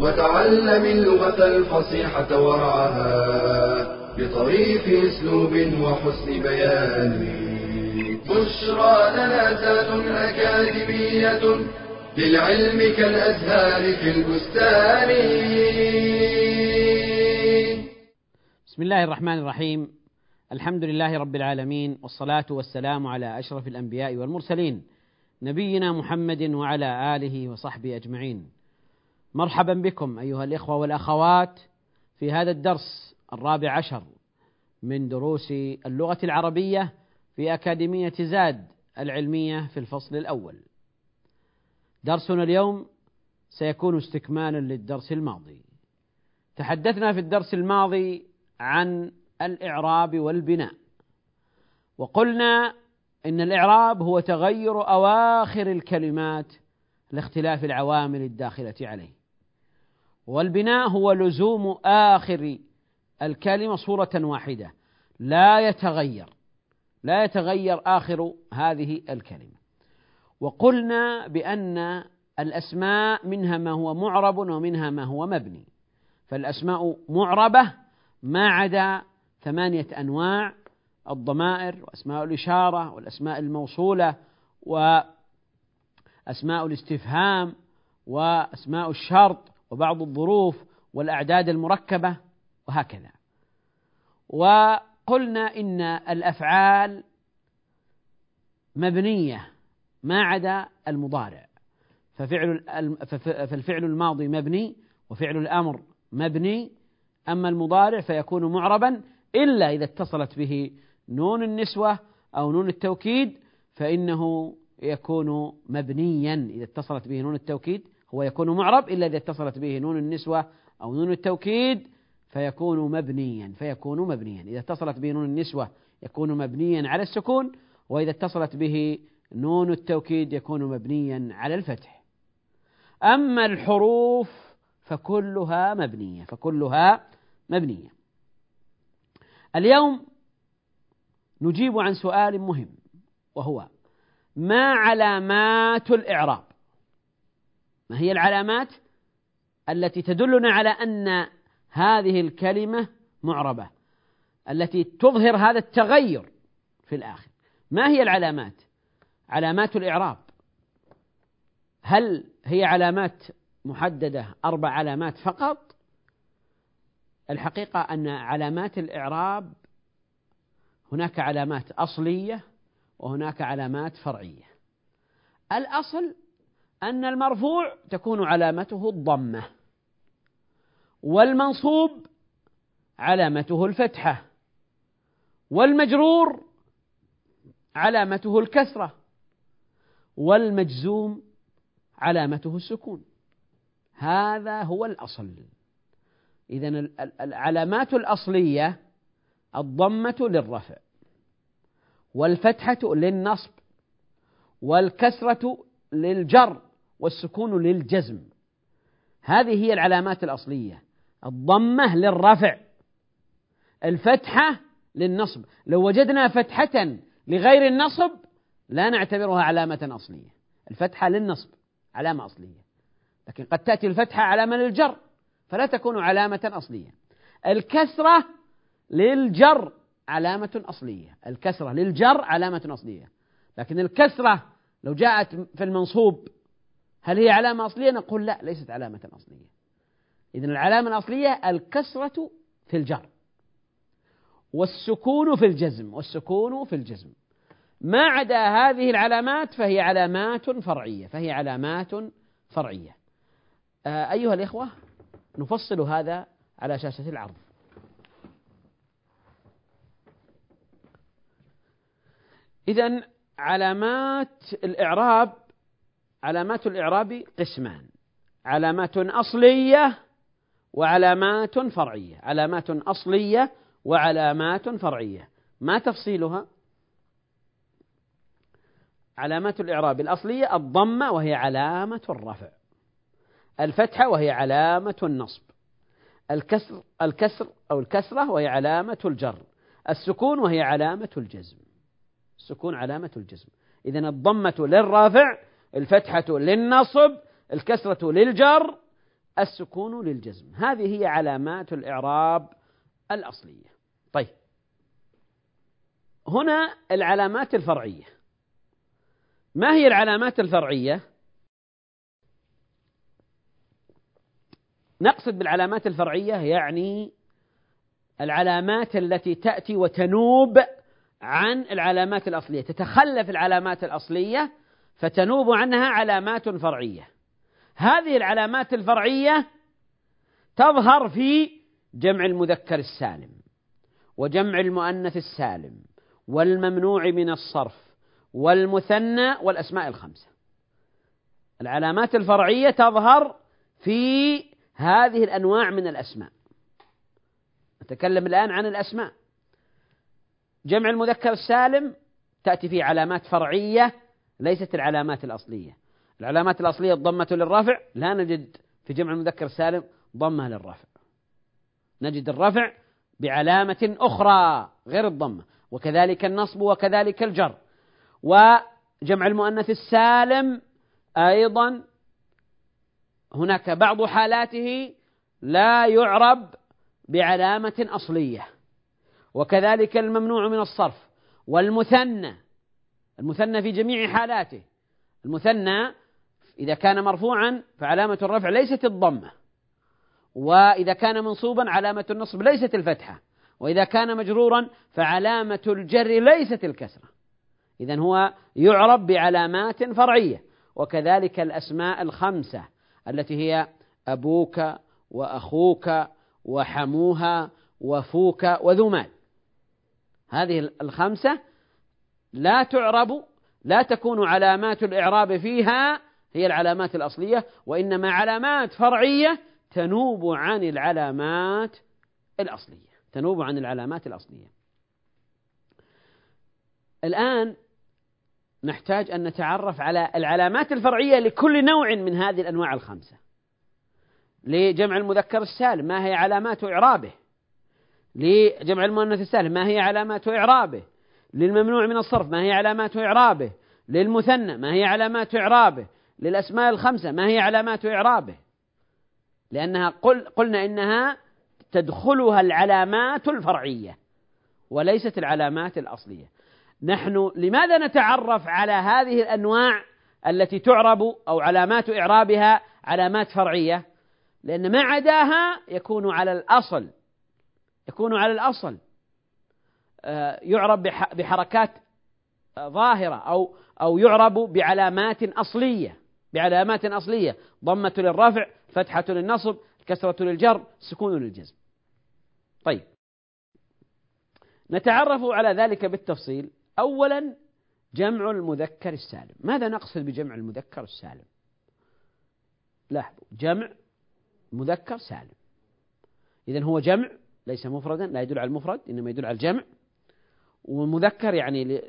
وتعلم اللغة الفصيحة ورعاها بطريف أسلوب وحسن بيان. بشرى لنا زاد أكاديمية للعلم كالأزهار في البستان. بسم الله الرحمن الرحيم. الحمد لله رب العالمين والصلاة والسلام على أشرف الأنبياء والمرسلين نبينا محمد وعلى آله وصحبه أجمعين. مرحبا بكم أيها الإخوة والأخوات في هذا الدرس الرابع عشر من دروس اللغة العربية في أكاديمية زاد العلمية في الفصل الأول. درسنا اليوم سيكون استكمالا للدرس الماضي. تحدثنا في الدرس الماضي عن الإعراب والبناء. وقلنا إن الإعراب هو تغير أواخر الكلمات لاختلاف العوامل الداخلة عليه. والبناء هو لزوم آخر الكلمة صورة واحدة. لا يتغير. لا يتغير آخر هذه الكلمة. وقلنا بأن الأسماء منها ما هو معرب ومنها ما هو مبني. فالأسماء معربة ما عدا ثمانية أنواع الضمائر وأسماء الإشارة والأسماء الموصولة وأسماء الاستفهام وأسماء الشرط وبعض الظروف والأعداد المركبة وهكذا. وقلنا إن الأفعال مبنية ما عدا المضارع. ففعل فالفعل الماضي مبني وفعل الأمر مبني. أما المضارع فيكون معربا إلا إذا اتصلت به نون النسوة أو نون التوكيد فإنه يكون مبنيا. إذا اتصلت به نون التوكيد هو يكون معرب إلا إذا اتصلت به نون النسوة أو نون التوكيد فيكون مبنيا فيكون مبنيا. إذا اتصلت به نون النسوة يكون مبنيا على السكون وإذا اتصلت به نون التوكيد يكون مبنيا على الفتح. أما الحروف فكلها مبنية فكلها مبنية. اليوم نجيب عن سؤال مهم وهو ما علامات الإعراب؟ ما هي العلامات التي تدلنا على أن هذه الكلمة معربة التي تظهر هذا التغير في الآخر. ما هي العلامات؟ علامات الإعراب. هل هي علامات محددة أربع علامات فقط؟ الحقيقة أن علامات الإعراب هناك علامات أصلية وهناك علامات فرعية. الأصل أن المرفوع تكون علامته الضمة والمنصوب علامته الفتحة والمجرور علامته الكسرة والمجزوم علامته السكون. هذا هو الأصل. إذا العلامات الأصلية الضمة للرفع والفتحة للنصب والكسرة للجر. والسكون للجزم. هذه هي العلامات الأصلية. الضمة للرفع. الفتحة للنصب. لو وجدنا فتحة لغير النصب لا نعتبرها علامة أصلية. الفتحة للنصب علامة أصلية. لكن قد تأتي الفتحة علامة للجر فلا تكون علامة أصلية. الكسرة للجر علامة أصلية. الكسرة للجر علامة أصلية. لكن الكسرة لو جاءت في المنصوب هل هي علامة أصلية؟ نقول لا ليست علامة أصلية. إذن العلامة الأصلية الكسرة في الجر والسكون في الجزم والسكون في الجزم. ما عدا هذه العلامات فهي علامات فرعية فهي علامات فرعية. آه، أيها الإخوة نفصل هذا على شاشة العرض. إذا علامات وعلامات فرعية. علامات أصلية وعلامات فرعية. ما تفصيلها؟ علامات الإعراب الأصلية الضمة وهي علامة الرفع. الفتحة وهي علامة النصب. الكسر الكسر أو الكسرة وهي علامة الجر. السكون وهي علامة الجزم. السكون علامة الجزم. إذا الضمة للرافع الفتحة للنصب الكسرة للجر السكون للجزم. هذه هي علامات الإعراب الأصلية. طيب. هنا العلامات الفرعية. ما هي العلامات الفرعية؟ نقصد بالعلامات الفرعية يعني العلامات التي تأتي وتنوب عن العلامات الأصلية تتخلف العلامات الأصلية فتنوب عنها علامات فرعية. هذه العلامات الفرعية تظهر في جمع المذكر السالم وجمع المؤنث السالم والممنوع من الصرف والمثنى والأسماء الخمسة. العلامات الفرعية تظهر في هذه الأنواع من الأسماء. نتكلم الآن عن الأسماء. جمع المذكر السالم تأتي فيه علامات فرعية ليست العلامات الأصلية. العلامات الأصلية الضمة للرفع لا نجد في جمع المذكر السالم ضمة للرفع. نجد الرفع بعلامة أخرى غير الضمة وكذلك النصب وكذلك الجر. وجمع المؤنث السالم أيضا هناك بعض حالاته لا يعرب بعلامة أصلية. وكذلك الممنوع من الصرف والمثنى المثنى في جميع حالاته. المثنى إذا كان مرفوعا فعلامة الرفع ليست الضمة وإذا كان منصوبا علامة النصب ليست الفتحة وإذا كان مجرورا فعلامة الجر ليست الكسرة. إذا هو يعرب بعلامات فرعية وكذلك الأسماء الخمسة التي هي أبوك وأخوك وحموها وفوك وذو مال. هذه الخمسة لا تعرب لا تكون علامات الإعراب فيها هي العلامات الأصلية وإنما علامات فرعية تنوب عن العلامات الأصلية تنوب عن العلامات الأصلية. الآن نحتاج أن نتعرف على العلامات الفرعية لكل نوع من هذه الأنواع الخمسة. لجمع المذكر السالم ما هي علامات إعرابه؟ لجمع المؤنث السالم ما هي علامات إعرابه؟ للممنوع من الصرف ما هي علامات إعرابه؟ للمثنى ما هي علامات إعرابه؟ للأسماء الخمسة ما هي علامات إعرابه؟ لأنها قل قلنا إنها تدخلها العلامات الفرعية وليست العلامات الأصلية. نحن لماذا نتعرف على هذه الأنواع التي تعرب أو علامات إعرابها علامات فرعية؟ لأن ما عداها يكون على الأصل يكون على الأصل. يعرب بحركات ظاهرة أو أو يعرب بعلامات أصلية بعلامات أصلية. ضمة للرفع فتحة للنصب كسرة للجر سكون للجزم. طيب. نتعرف على ذلك بالتفصيل. أولا جمع المذكر السالم. ماذا نقصد بجمع المذكر السالم؟ لاحظوا جمع مذكر سالم. إذا هو جمع ليس مفردا لا يدل على المفرد إنما يدل على الجمع. ومذكر يعني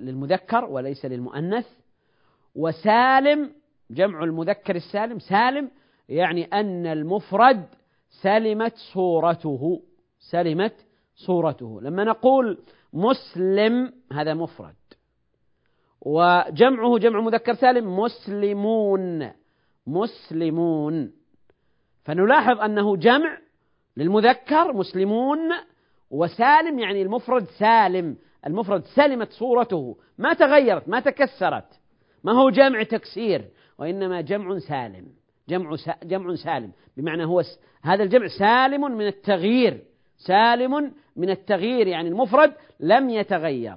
للمذكر وليس للمؤنث. وسالم جمع المذكر السالم سالم يعني أن المفرد سلمت صورته سلمت صورته. لما نقول مسلم هذا مفرد. وجمعه جمع مذكر سالم مسلمون مسلمون. فنلاحظ أنه جمع للمذكر مسلمون وسالم يعني المفرد سالم. المفرد سلمت صورته ما تغيرت ما تكسرت. ما هو جمع تكسير وإنما جمع سالم. جمع جمع سالم. بمعنى هو هذا الجمع سالم من التغيير. سالم من التغيير يعني المفرد لم يتغير.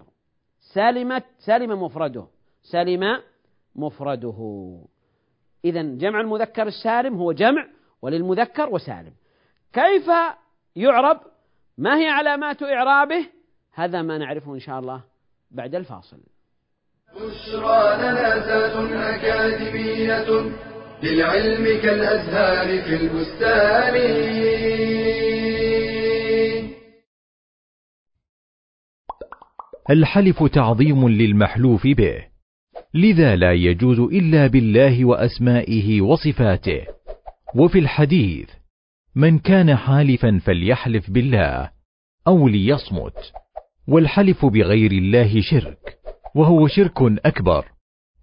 سلمت سلم مفرده. سلم مفرده. إذا جمع المذكر السالم هو جمع وللمذكر وسالم. كيف يعرب ما هي علامات إعرابه؟ هذا ما نعرفه إن شاء الله بعد الفاصل. بشرى لنا أكاديمية للعلم كالأزهار في البستان. الحلف تعظيم للمحلوف به لذا لا يجوز إلا بالله وأسمائه وصفاته. وفي الحديث من كان حالفا فليحلف بالله أو ليصمت والحلف بغير الله شرك وهو شرك أكبر.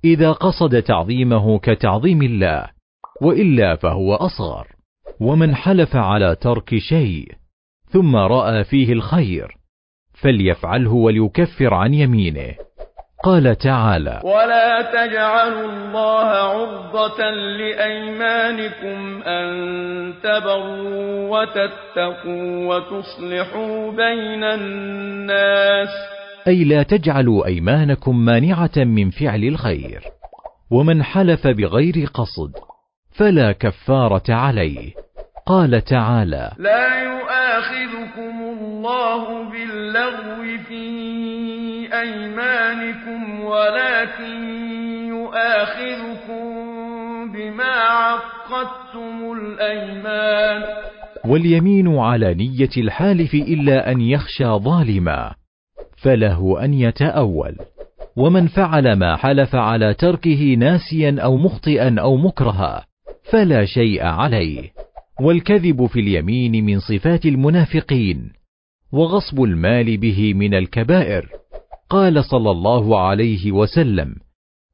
إذا قصد تعظيمه كتعظيم الله وإلا فهو أصغر. ومن حلف على ترك شيء ثم رأى فيه الخير فليفعله وليكفر عن يمينه. قال تعالى ولا تجعلوا الله عرضة لأيمانكم أن تبروا وتتقوا وتصلحوا بين الناس أي لا تجعلوا أيمانكم مانعة من فعل الخير ومن حلف بغير قصد فلا كفارة عليه. قال تعالى لا يؤاخذكم الله باللغو في أيمانكم ولكن يؤاخذكم بما عقدتم الأيمان. واليمين على نية الحالف إلا أن يخشى ظالما فله أن يتأول. ومن فعل ما حلف على تركه ناسيا أو مخطئا أو مكرها فلا شيء عليه. والكذب في اليمين من صفات المنافقين وغصب المال به من الكبائر. قال صلى الله عليه وسلم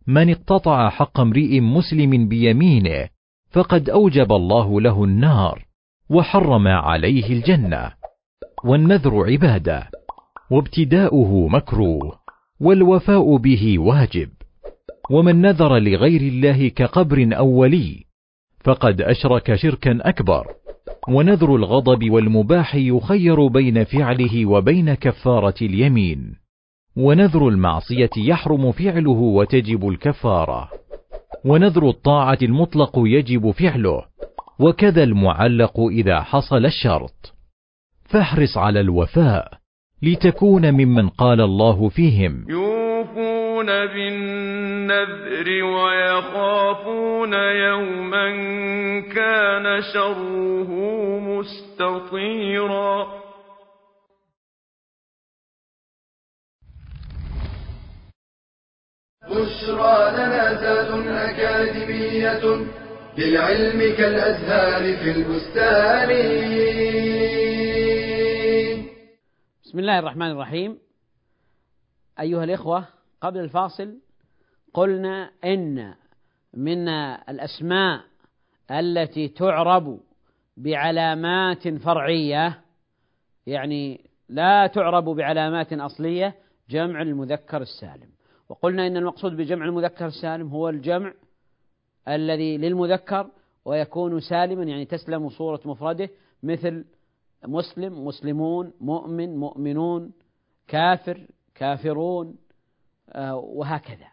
من اقتطع حق امرئ مسلم بيمينه فقد أوجب الله له النار وحرم عليه الجنة. والنذر عبادة وابتداؤه مكروه والوفاء به واجب. ومن نذر لغير الله كقبر أو ولي فقد أشرك شركا أكبر. ونذر الغضب والمباح يخير بين فعله وبين كفارة اليمين. ونذر المعصية يحرم فعله وتجب الكفارة. ونذر الطاعة المطلق يجب فعله. وكذا المعلق إذا حصل الشرط. فاحرص على الوفاء لتكون ممن قال الله فيهم. يوفون بالنذر ويخافون يوما كان شره مستطيرا بشرى لنا زاد أكاديمية للعلم كالأزهار في البستان. بسم الله الرحمن الرحيم. أيها الإخوة قبل الفاصل قلنا إن من الأسماء التي تعرب بعلامات فرعية يعني لا تعرب بعلامات أصلية جمع المذكر السالم. وقلنا إن المقصود بجمع المذكر السالم هو الجمع الذي للمذكر ويكون سالما يعني تسلم صورة مفرده مثل مسلم مسلمون مؤمن مؤمنون كافر كافرون. وهكذا.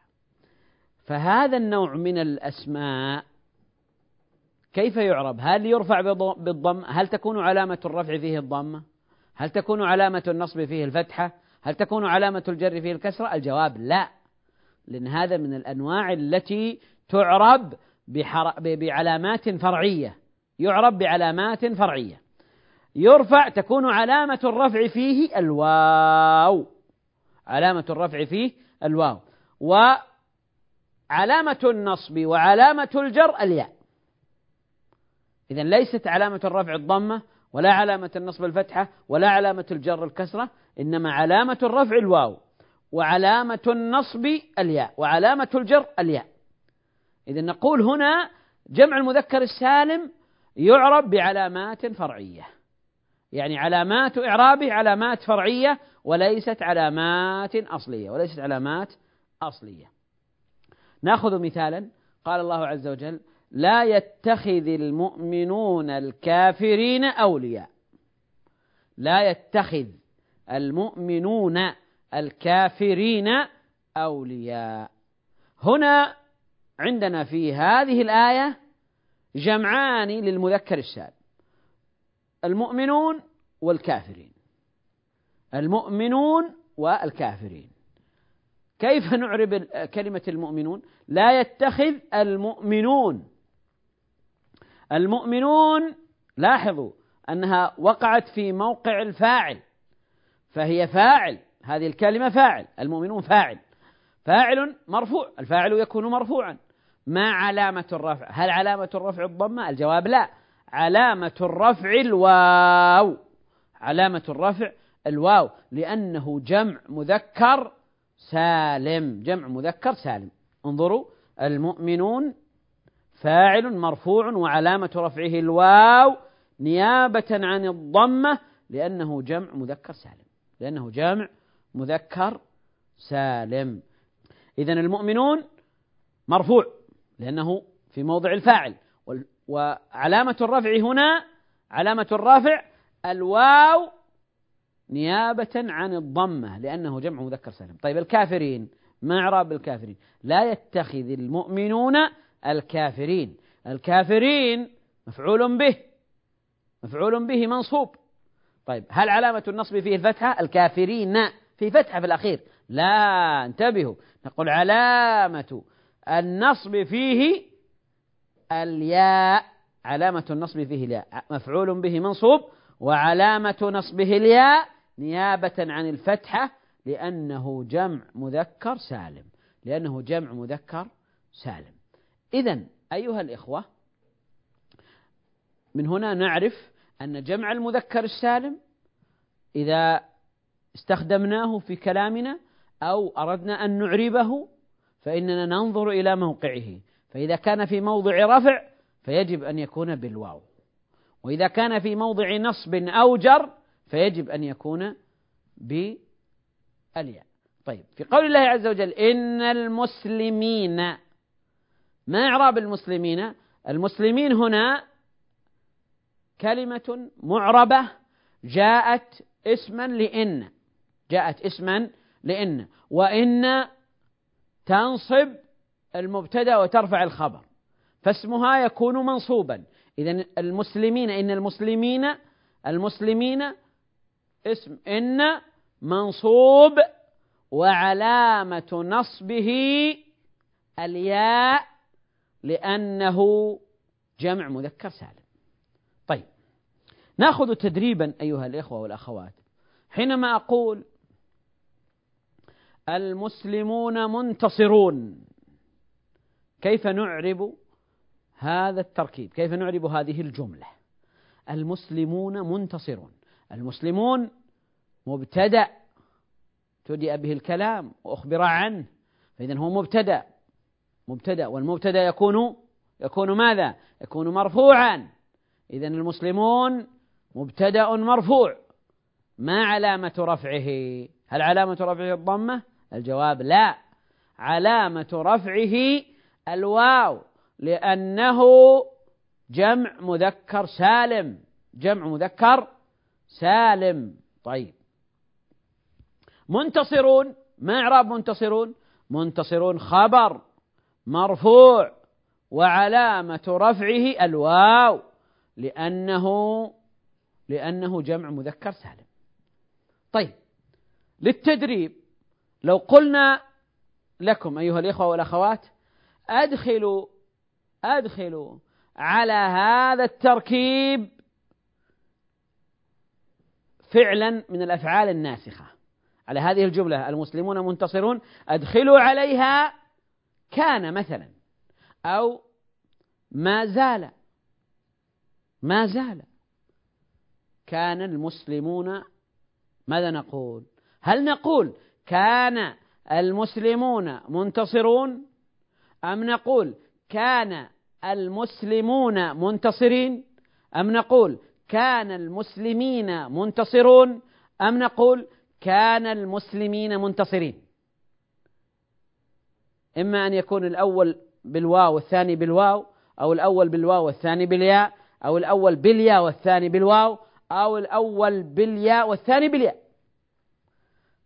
فهذا النوع من الأسماء كيف يعرب؟ هل يرفع بالضم؟ هل تكون علامة الرفع فيه الضمة هل تكون علامة النصب فيه الفتحة؟ هل تكون علامة الجر فيه الكسرة؟ الجواب لا لأن هذا من الأنواع التي تعرب بعلامات فرعية. يعرب بعلامات فرعية. يرفع تكون علامة الرفع فيه الواو. علامة الرفع فيه الواو. وعلامة النصب وعلامة الجر الياء. إذا ليست علامة الرفع الضمة ولا علامة النصب الفتحة ولا علامة الجر الكسرة إنما علامة الرفع الواو وعلامة النصب الياء وعلامة الجر الياء. إذا نقول هنا جمع المذكر السالم يعرب بعلامات فرعية. يعني علامات إعرابه علامات فرعية وليست علامات أصلية وليست علامات أصلية. نأخذ مثالا قال الله عز وجل لا يتخذ المؤمنون الكافرين أولياء. لا يتخذ المؤمنون الكافرين أولياء. هنا عندنا في هذه الآية جمعان للمذكر السالم المؤمنون والكافرين. المؤمنون والكافرين. كيف نعرب كلمة المؤمنون؟ لا يتخذ المؤمنون. المؤمنون لاحظوا أنها وقعت في موقع الفاعل فهي فاعل هذه الكلمة فاعل المؤمنون فاعل. فاعل مرفوع الفاعل يكون مرفوعا. ما علامة الرفع؟ هل علامة الرفع الضمة؟ الجواب لا. علامة الرفع الواو. علامة الرفع الواو. لأنه جمع مذكر سالم. جمع مذكر سالم. انظروا المؤمنون فاعل مرفوع وعلامة رفعه الواو نيابة عن الضمة لأنه جمع مذكر سالم. لأنه جمع مذكر سالم. إذا المؤمنون مرفوع لأنه في موضع الفاعل. وعلامة الرفع هنا علامة الرفع الواو نيابة عن الضمة لأنه جمع مذكر سالم. طيب الكافرين ما إعراب الكافرين؟ لا يتخذ المؤمنون الكافرين. الكافرين مفعول به مفعول به منصوب. طيب هل علامة النصب فيه الفتحة؟ الكافرين في فتحة في الأخير. لا انتبهوا. نقول علامة النصب فيه الياء علامة النصب فيه الياء. مفعول به منصوب وعلامة نصبه الياء نيابة عن الفتحة لأنه جمع مذكر سالم. لأنه جمع مذكر سالم. إذا أيها الإخوة من هنا نعرف أن جمع المذكر السالم إذا استخدمناه في كلامنا أو أردنا أن نعربه فإننا ننظر إلى موقعه. فإذا كان في موضع رفع فيجب أن يكون بالواو. وإذا كان في موضع نصب أو جر فيجب أن يكون بالياء. طيب في قول الله عز وجل إن المسلمين ما إعراب المسلمين؟ المسلمين هنا كلمة معربة جاءت اسما لإن جاءت اسما لإن. وإن تنصب المبتدأ وترفع الخبر فاسمها يكون منصوبا. إذا المسلمين إن المسلمين المسلمين اسم إن منصوب وعلامة نصبه الياء لأنه جمع مذكر سالم. طيب نأخذ تدريبا أيها الإخوة والأخوات. حينما أقول المسلمون منتصرون كيف نعرب هذا التركيب؟ كيف نعرب هذه الجملة؟ المسلمون منتصرون. المسلمون مبتدأ. تدأ به الكلام وأخبر عنه. فإذا هو مبتدأ. مبتدأ. والمبتدأ يكون يكون ماذا؟ يكون مرفوعا. إذا المسلمون مبتدأ مرفوع. ما علامة رفعه؟ هل علامة رفعه الضمة؟ الجواب لا. علامة رفعه الواو لأنه جمع مذكر سالم. جمع مذكر سالم. طيب. منتصرون. ما إعراب منتصرون؟ منتصرون خبر مرفوع. وعلامة رفعه الواو لأنه لأنه جمع مذكر سالم. طيب. للتدريب لو قلنا لكم أيها الإخوة والأخوات أدخلوا أدخلوا على هذا التركيب فعلا من الأفعال الناسخة. على هذه الجملة المسلمون منتصرون أدخلوا عليها كان مثلا أو ما زال ما زال. كان المسلمون ماذا نقول؟ هل نقول كان المسلمون منتصرون؟ أم نقول كان المسلمون منتصرين؟ أم نقول كان المسلمين منتصرون؟ أم نقول كان المسلمين منتصرين؟ إما أن يكون الأول بالواو والثاني بالواو أو الأول بالواو والثاني بالياء أو الأول بالياء والثاني بالواو أو الأول بالياء والثاني بالياء.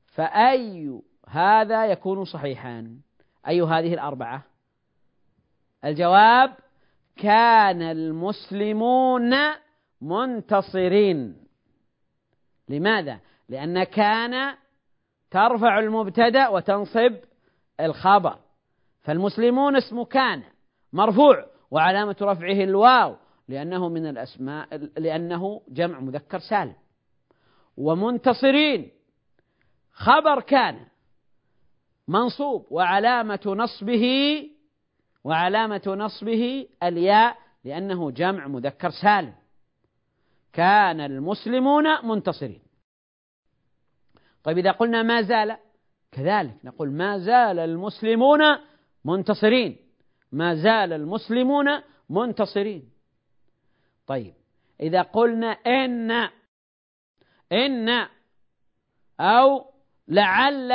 فأي هذا يكون صحيحا؟ أي هذه الأربعة؟ الجواب كان المسلمون منتصرين. لماذا؟ لأن كان ترفع المبتدأ وتنصب الخبر. فالمسلمون اسم كان مرفوع وعلامة رفعه الواو لأنه من الأسماء لأنه جمع مذكر سالم. ومنتصرين خبر كان منصوب وعلامة نصبه وعلامة نصبه الياء لأنه جمع مذكر سالم. كان المسلمون منتصرين. طيب إذا قلنا ما زال كذلك نقول ما زال المسلمون منتصرين. ما زال المسلمون منتصرين. طيب إذا قلنا إن إن أو لعل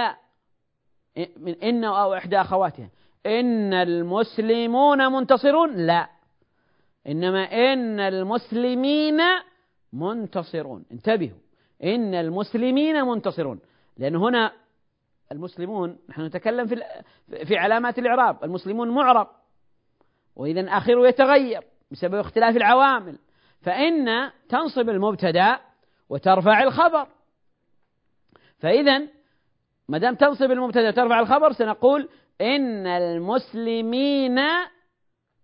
إن أو إحدى أخواتها. إن المسلمون منتصرون؟ لا. إنما إن المسلمين منتصرون. انتبهوا. إن المسلمين منتصرون. لأن هنا المسلمون نحن نتكلم في في علامات الإعراب. المسلمون معرب. وإذا آخره يتغير بسبب اختلاف العوامل. فإن تنصب المبتدأ وترفع الخبر. فإذا ما دام تنصب المبتدأ وترفع الخبر سنقول إن المسلمين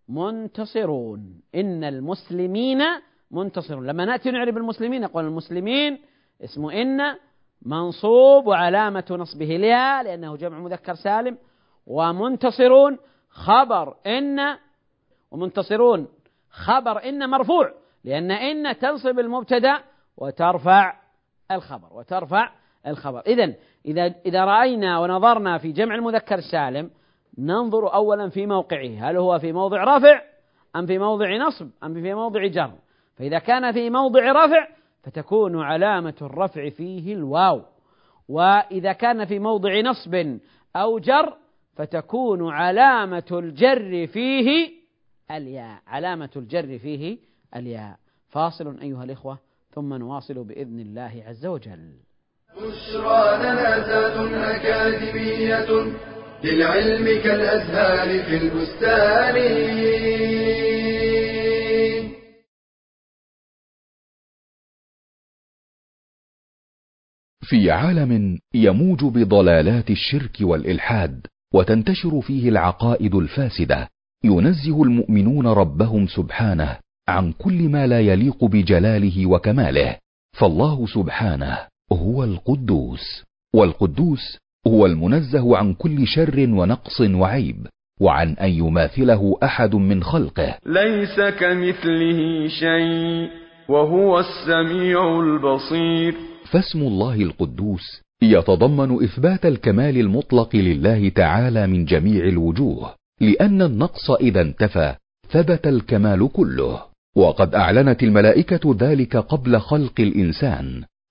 منتصرون. إن المسلمين منتصرون. لما نأتي نعرب المسلمين نقول المسلمين اسمه إن منصوب وعلامة نصبه الياء لأنه جمع مذكر سالم. ومنتصرون خبر إن ومنتصرون خبر إن مرفوع. لأن إن تنصب المبتدأ وترفع الخبر وترفع الخبر. إذا إذا إذا رأينا ونظرنا في جمع المذكر السالم ننظر أولا في موقعه. هل هو في موضع رفع أم في موضع نصب أم في موضع جر؟ فإذا كان في موضع رفع فتكون علامة الرفع فيه الواو. وإذا كان في موضع نصب أو جر فتكون علامة الجر فيه الياء. علامة الجر فيه الياء. فاصل أيها الإخوة ثم نواصل بإذن الله عز وجل. بشرى لنا أكاديمية للعلم كالأزهار في البستان. في عالم يموج بضلالات الشرك والإلحاد وتنتشر فيه العقائد الفاسدة ينزه المؤمنون ربهم سبحانه عن كل ما لا يليق بجلاله وكماله فالله سبحانه هو القدوس والقدوس هو المنزه عن كل شر ونقص وعيب وعن أن يماثله أحد من خلقه. ليس كمثله شيء وهو السميع البصير. فاسم الله القدوس يتضمن إثبات الكمال المطلق لله تعالى من جميع الوجوه لأن النقص إذا انتفى ثبت الكمال كله. وقد أعلنت الملائكة ذلك قبل خلق الإنسان.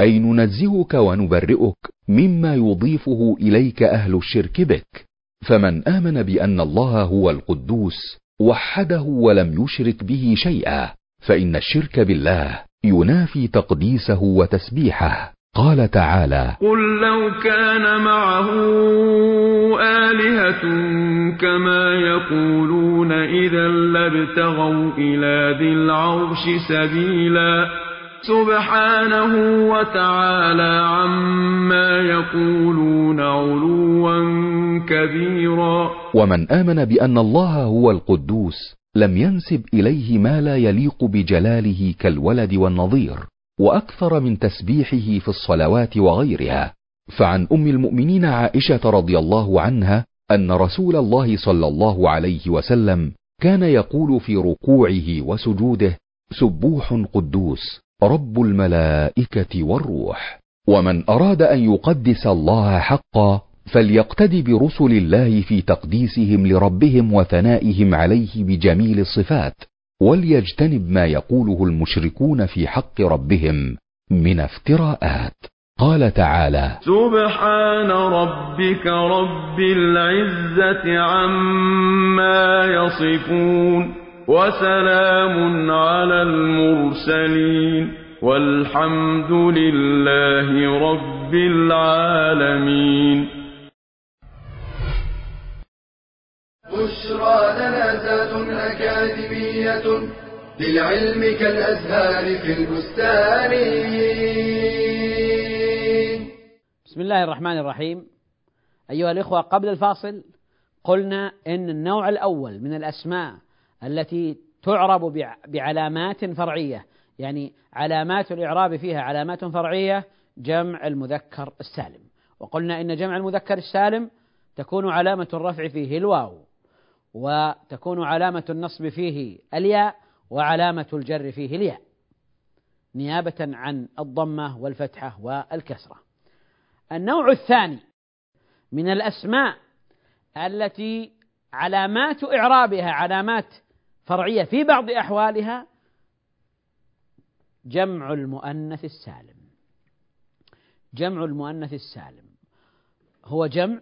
أي ننزهك ونبرئك مما يضيفه إليك أهل الشرك بك. فمن آمن بأن الله هو القدوس وحده ولم يشرك به شيئا فإن الشرك بالله ينافي تقديسه وتسبيحه. قال تعالى قل لو كان معه آلهة كما يقولون إذا لابتغوا إلى ذي العرش سبيلا. سبحانه وتعالى عما يقولون علوا كبيرا. ومن آمن بأن الله هو القدوس لم ينسب إليه ما لا يليق بجلاله كالولد والنظير وأكثر من تسبيحه في الصلوات وغيرها. فعن أم المؤمنين عائشة رضي الله عنها أن رسول الله صلى الله عليه وسلم كان يقول في ركوعه وسجوده سبوح قدوس رب الملائكة والروح. ومن أراد أن يقدس الله حقا فليقتدي برسل الله في تقديسهم لربهم وثنائهم عليه بجميل الصفات وليجتنب ما يقوله المشركون في حق ربهم من افتراءات. قال تعالى سبحان ربك رب العزة عما يصفون. وسلام على المرسلين والحمد لله رب العالمين. بشرى لنا زاد أكاديمية للعلم كالأزهار في البستان. بسم الله الرحمن الرحيم. أيها الإخوة قبل الفاصل قلنا إن النوع الأول من الأسماء التي تعرب بعلامات فرعية. يعني علامات الإعراب فيها علامات فرعية جمع المذكر السالم. وقلنا إن جمع المذكر السالم تكون علامة الرفع فيه الواو وتكون علامة النصب فيه الياء وعلامة الجر فيه الياء نيابة عن الضمة والفتحة والكسرة. النوع الثاني من الأسماء التي علامات إعرابها علامات فرعية في بعض أحوالها جمع المؤنث السالم. جمع المؤنث السالم. هو جمع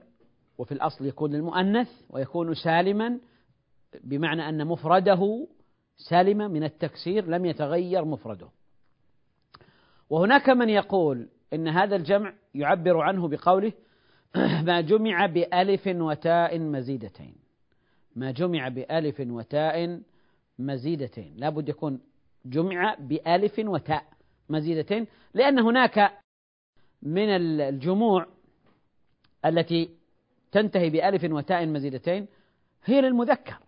وفي الأصل يكون للمؤنث ويكون سالما بمعنى أن مفرده سالم من التكسير لم يتغير مفرده. وهناك من يقول إن هذا الجمع يعبر عنه بقوله ما جمع بألف وتاء مزيدتين. ما جمع بألف وتاء مزيدتين. لابد يكون جمع بألف وتاء مزيدتين لأن هناك من الجموع التي تنتهي بألف وتاء مزيدتين هي للمذكر.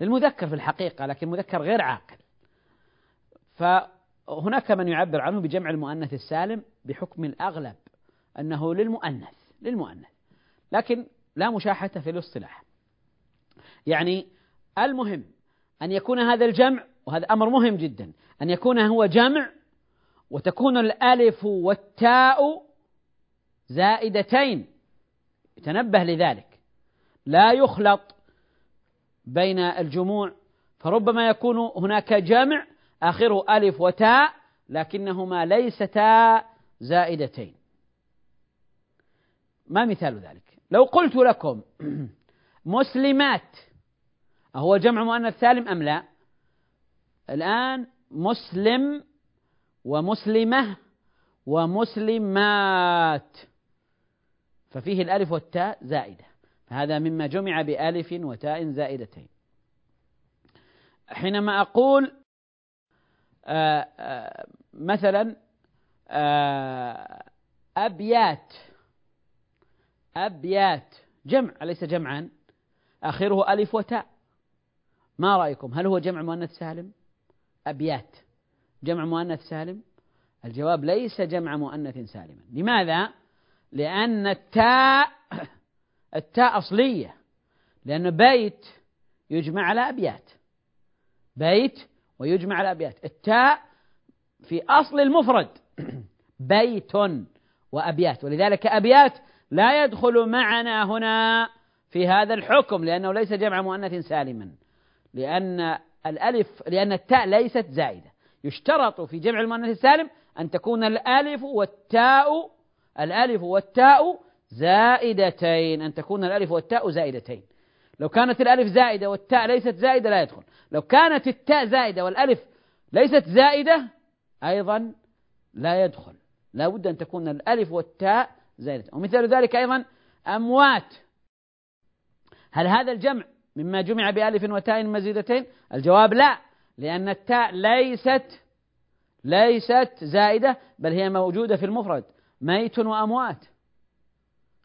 للمذكر في الحقيقة لكن مذكر غير عاقل. فهناك من يعبر عنه بجمع المؤنث السالم بحكم الأغلب أنه للمؤنث للمؤنث. لكن لا مشاحة في الاصطلاح. يعني المهم أن يكون هذا الجمع وهذا أمر مهم جدا أن يكون هو جمع وتكون الألف والتاء زائدتين. تنبه لذلك. لا يخلط بين الجموع فربما يكون هناك جمع آخره ألف وتاء لكنهما ليستا زائدتين. ما مثال ذلك؟ لو قلت لكم مسلمات أهو جمع مؤنث سالم أم لا؟ الآن مسلم ومسلمة ومسلمات. ففيه الألف والتاء زائدة. فهذا مما جمع بألف وتاء زائدتين. حينما أقول آآ آه، آآ آه، مثلا آآ آه، أبيات أبيات جمع أليس جمعا؟ آخره ألف وتاء. ما رأيكم؟ هل هو جمع مؤنث سالم؟ أبيات. جمع مؤنث سالم؟ الجواب ليس جمع مؤنث سالما. لماذا؟ لأن التاء التاء أصلية. لأن بيت يجمع على أبيات. بيت ويجمع على أبيات. التاء في أصل المفرد. بيت وأبيات. ولذلك أبيات لا يدخل معنا هنا في هذا الحكم لأنه ليس جمع مؤنث سالما. لأن الألف لأن التاء ليست زائدة. يشترط في جمع المؤنث السالم أن تكون الألف والتاء الألف والتاء زائدتين أن تكون الألف والتاء زائدتين. لو كانت الألف زائدة والتاء ليست زائدة لا يدخل. لو كانت التاء زائدة والألف ليست زائدة أيضا لا يدخل. لا بد أن تكون الألف والتاء زائدة. ومثال ذلك أيضا أموات. هل هذا الجمع مما جمع بألف وتاء مزيدتين؟ الجواب لا لأن التاء ليست ليست زائدة بل هي موجودة في المفرد. ميت وأموات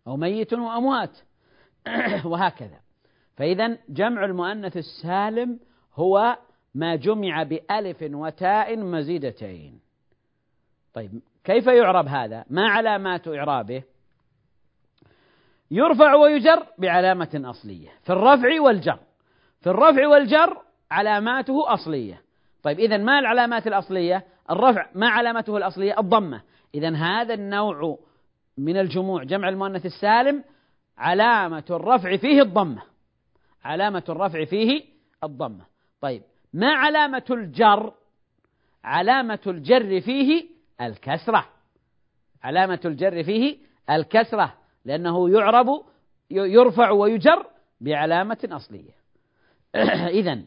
أو ميت وأموات. وهكذا. فإذا جمع المؤنث السالم هو ما جمع بألف وتاء مزيدتين. طيب كيف يعرب هذا؟ ما علامات إعرابه؟ يرفع ويجر بعلامة أصلية في الرفع والجر. في الرفع والجر علاماته أصلية. طيب إذا ما العلامات الأصلية؟ الرفع ما علامته الأصلية؟ الضمة. إذا هذا النوع من الجموع جمع المؤنث السالم علامة الرفع فيه الضمة. علامة الرفع فيه الضمة. طيب ما علامة الجر؟ علامة الجر فيه الكسرة. علامة الجر فيه الكسرة. لأنه يعرب يرفع ويجر بعلامة أصلية. إذا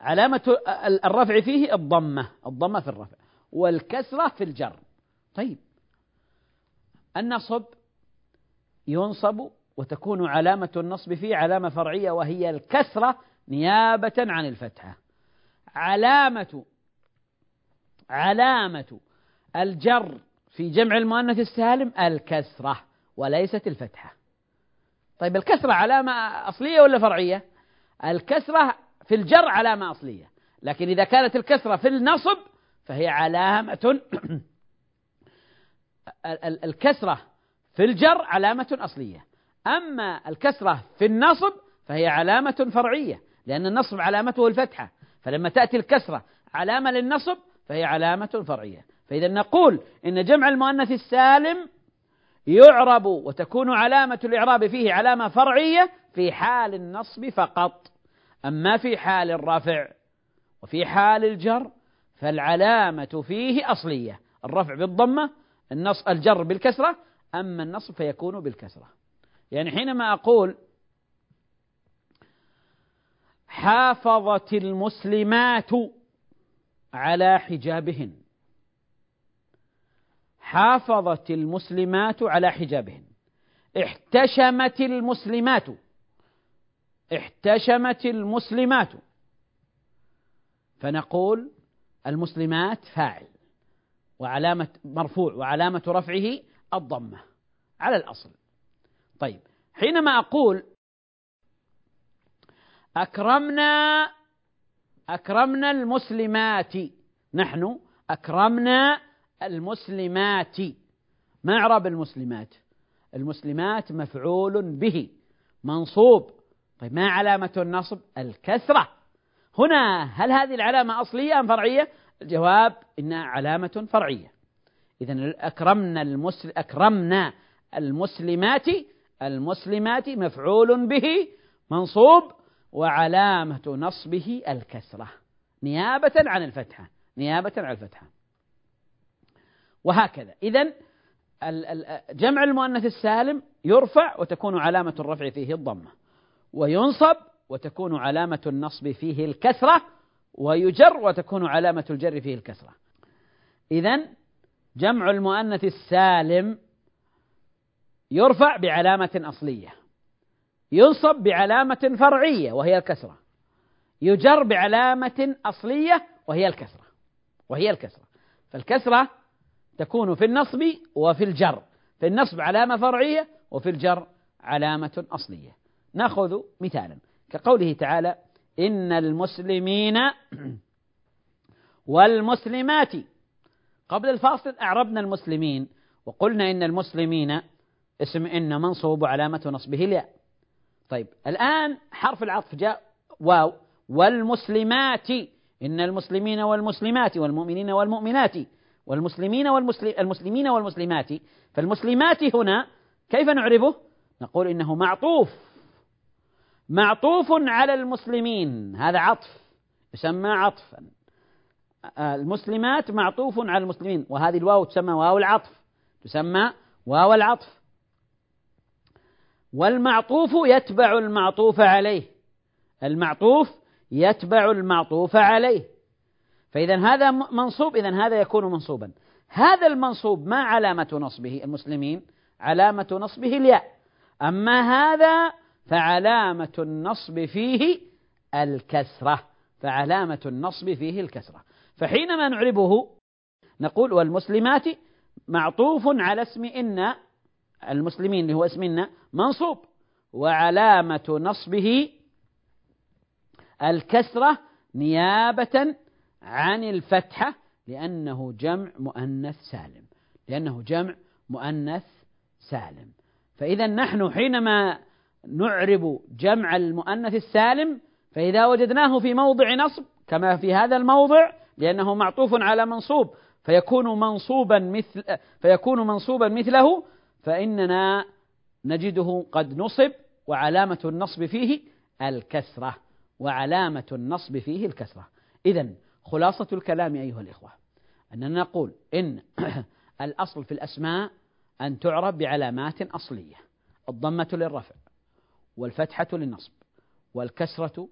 علامة الرفع فيه الضمة الضمة في الرفع والكسرة في الجر. طيب. النصب ينصب وتكون علامة النصب فيه علامة فرعية وهي الكسرة نيابة عن الفتحة. علامة علامة الجر في جمع المؤنث السالم الكسرة. وليست الفتحة. طيب الكسرة علامة أصلية ولا فرعية؟ الكسرة في الجر علامة أصلية لكن إذا كانت الكسرة في النصب فهي علامة الكسرة في الجر علامة أصلية. أما الكسرة في النصب فهي علامة فرعية لأن النصب علامته الفتحة. فلما تأتي الكسرة علامة للنصب فهي علامة فرعية. فإذا نقول إن جمع المؤنث السالم يعرب وتكون علامة الإعراب فيه علامة فرعية في حال النصب فقط. أما في حال الرفع وفي حال الجر فالعلامة فيه أصلية. الرفع بالضمة النص الجر بالكسرة أما النصب فيكون بالكسرة. يعني حينما أقول حافظت المسلمات على حجابهن حافظت المسلمات على حجابهن. احتشمت المسلمات. احتشمت المسلمات. فنقول المسلمات فاعل. وعلامة مرفوع وعلامة رفعه الضمة. على الأصل. طيب حينما أقول أكرمنا أكرمنا المسلمات. نحن أكرمنا المسلمات. ما إعراب المسلمات. المسلمات مفعول به. منصوب. طيب ما علامة النصب؟ الكسرة. هنا هل هذه العلامة أصلية أم فرعية؟ الجواب إنها علامة فرعية. إذا أكرمنا المسل أكرمنا المسلمات. المسلمات مفعول به. منصوب. وعلامة نصبه الكسرة. نيابة عن الفتحة. نيابة عن الفتحة. وهكذا. إذا جمع المؤنث السالم يرفع وتكون علامة الرفع فيه الضمة وينصب وتكون علامة النصب فيه الكسرة ويجر وتكون علامة الجر فيه الكسرة. إذا جمع المؤنث السالم يرفع بعلامة أصلية ينصب بعلامة فرعية وهي الكسرة يجر بعلامة أصلية وهي الكسرة وهي الكسرة. فالكسرة تكون في النصب وفي الجر. في النصب علامة فرعية وفي الجر علامة أصلية. نأخذ مثالا. كقوله تعالى إن المسلمين والمسلمات. قبل الفاصل أعربنا المسلمين وقلنا إن المسلمين اسم إن منصوب وعلامة نصبه الياء. طيب الآن حرف العطف جاء واو. والمسلمات. إن المسلمين والمسلمات والمؤمنين والمؤمنات. والمسلمين والمسلمين والمسلمات. فالمسلمات هنا كيف نعربه؟ نقول إنه معطوف. معطوف على المسلمين. هذا عطف يسمى عطفا. المسلمات معطوف على المسلمين. وهذه الواو تسمى واو العطف. تسمى واو العطف. والمعطوف يتبع المعطوف عليه. المعطوف يتبع المعطوف عليه. فإذا هذا منصوب إذا هذا يكون منصوبا. هذا المنصوب ما علامة نصبه المسلمين؟ علامة نصبه الياء. أما هذا فعلامة النصب فيه الكسرة. فعلامة النصب فيه الكسرة. فحينما نعربه نقول والمسلمات معطوف على اسم إن المسلمين اللي هو اسم إن منصوب. وعلامة نصبه الكسرة نيابة عن الفتحة لأنه جمع مؤنث سالم. لأنه جمع مؤنث سالم. فإذا نحن حينما نعرب جمع المؤنث السالم فإذا وجدناه في موضع نصب كما في هذا الموضع لأنه معطوف على منصوب فيكون منصوبا مثل فيكون منصوبا مثله فإننا نجده قد نصب وعلامة النصب فيه الكسرة. وعلامة النصب فيه الكسرة. إذا خلاصة الكلام أيها الإخوة أننا نقول إن الأصل في الأسماء أن تعرب بعلامات أصلية الضمة للرفع والفتحة للنصب والكسرة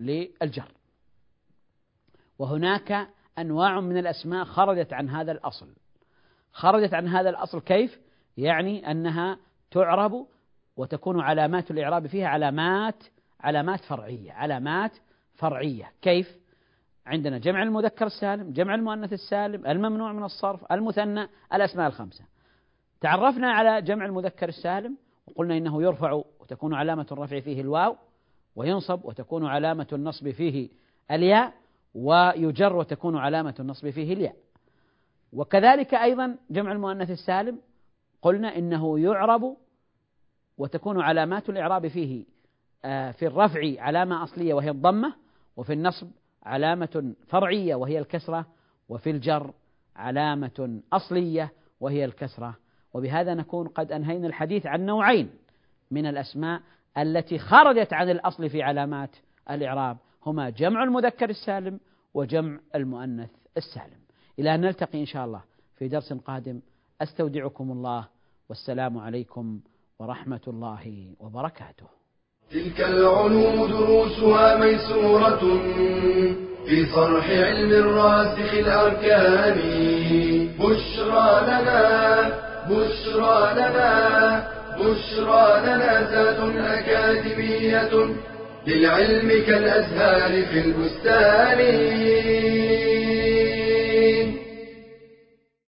للجر وهناك أنواع من الأسماء خرجت عن هذا الأصل خرجت عن هذا الأصل كيف؟ يعني أنها تعرب وتكون علامات الإعراب فيها علامات علامات فرعية علامات فرعية كيف؟ عندنا جمع المذكر السالم جمع المؤنث السالم الممنوع من الصرف المثنى الأسماء الخمسة. تعرفنا على جمع المذكر السالم وقلنا إنه يرفع وتكون علامة الرفع فيه الواو وينصب وتكون علامة النصب فيه الياء ويجر وتكون علامة النصب فيه الياء. وكذلك أيضا جمع المؤنث السالم قلنا إنه يعرب وتكون علامات الإعراب فيه آه، في الرفع علامة أصلية وهي الضمة وفي النصب علامة فرعية وهي الكسرة وفي الجر علامة أصلية وهي الكسرة. وبهذا نكون قد أنهينا الحديث عن نوعين من الأسماء التي خرجت عن الأصل في علامات الإعراب. هما جمع المذكر السالم وجمع المؤنث السالم. إلى أن نلتقي إن شاء الله في درس قادم. أستودعكم الله. والسلام عليكم ورحمة الله وبركاته. تلك العلوم دروسها ميسورة في صرح علم الراسخ الأركان. بشرى لنا بشرى لنا بشرى لنا زاد أكاديمية للعلم كالأزهار في البستان.